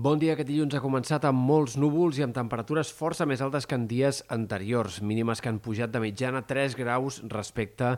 Bon dia. Aquest dilluns ha començat amb molts núvols i amb temperatures força més altes que en dies anteriors, mínimes que han pujat de mitjana 3 graus respecte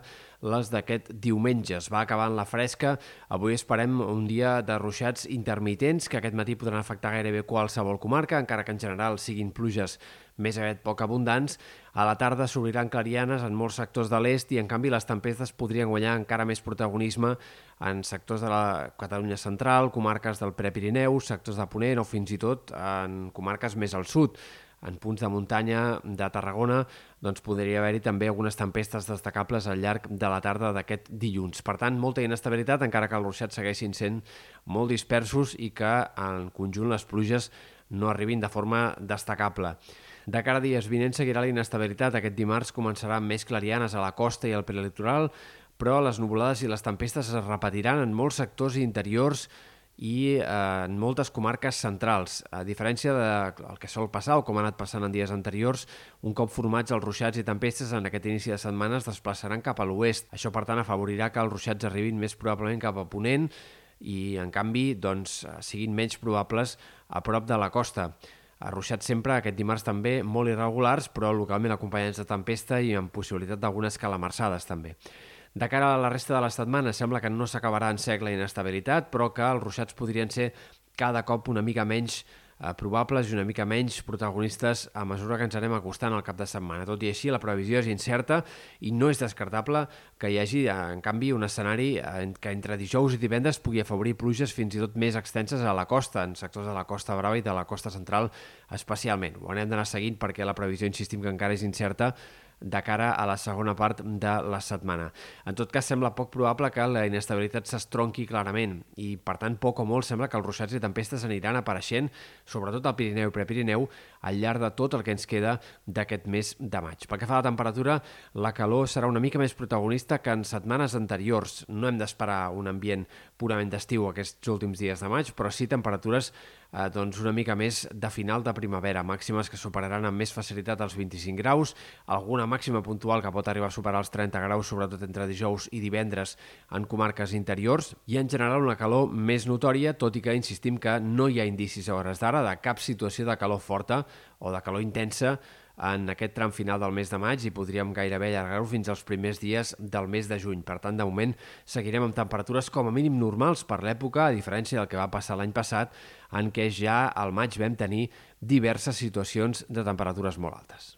les d'aquest diumenge. Es va acabant la fresca. Avui esperem un dia de ruixats intermitents que aquest matí podran afectar gairebé qualsevol comarca, encara que en general siguin pluges més aviat poc abundants. A la tarda s'obriran clarianes en molts sectors de l'est i, en canvi, les tempestes podrien guanyar encara més protagonisme en sectors de la Catalunya central, comarques del Prepirineu, sectors de Ponent o fins i tot en comarques més al sud. En punts de muntanya de Tarragona doncs podria haver-hi també algunes tempestes destacables al llarg de la tarda d'aquest dilluns. Per tant, molta inestabilitat, encara que els ruixats segueixin sent molt dispersos i que en conjunt les pluges no arribin de forma destacable. De cara a dies vinents seguirà la inestabilitat. Aquest dimarts començarà amb més clarianes a la costa i al prelitoral, però les nuvolades i les tempestes es repetiran en molts sectors interiors i eh, en moltes comarques centrals. A diferència del que sol passar o com ha anat passant en dies anteriors, un cop formats els ruixats i tempestes en aquest inici de setmana es desplaçaran cap a l'oest. Això, per tant, afavorirà que els ruixats arribin més probablement cap a Ponent i, en canvi, doncs, siguin menys probables a prop de la costa. Arruixats sempre aquest dimarts també, molt irregulars, però localment acompanyats de tempesta i amb possibilitat d'algunes calamarsades també. De cara a la resta de la setmana, sembla que no s'acabarà en sec la inestabilitat, però que els ruixats podrien ser cada cop una mica menys eh, probables i una mica menys protagonistes a mesura que ens anem acostant al cap de setmana. Tot i així, la previsió és incerta i no és descartable que hi hagi, eh, en canvi, un escenari en que entre dijous i divendres pugui afavorir pluges fins i tot més extenses a la costa, en sectors de la Costa Brava i de la Costa Central especialment. Ho anem d'anar seguint perquè la previsió, insistim, que encara és incerta, de cara a la segona part de la setmana. En tot cas, sembla poc probable que la inestabilitat s'estronqui clarament i, per tant, poc o molt sembla que els ruixats i tempestes aniran apareixent, sobretot al Pirineu i Prepirineu, al llarg de tot el que ens queda d'aquest mes de maig. Pel que fa a la temperatura, la calor serà una mica més protagonista que en setmanes anteriors. No hem d'esperar un ambient purament d'estiu aquests últims dies de maig, però sí temperatures eh, doncs una mica més de final de primavera, màximes que superaran amb més facilitat els 25 graus, alguna màxima puntual que pot arribar a superar els 30 graus, sobretot entre dijous i divendres en comarques interiors, i en general una calor més notòria, tot i que insistim que no hi ha indicis a hores d'ara de cap situació de calor forta o de calor intensa en aquest tram final del mes de maig i podríem gairebé allargar-ho fins als primers dies del mes de juny. Per tant, de moment seguirem amb temperatures com a mínim normals per l'època, a diferència del que va passar l'any passat, en què ja al maig vam tenir diverses situacions de temperatures molt altes.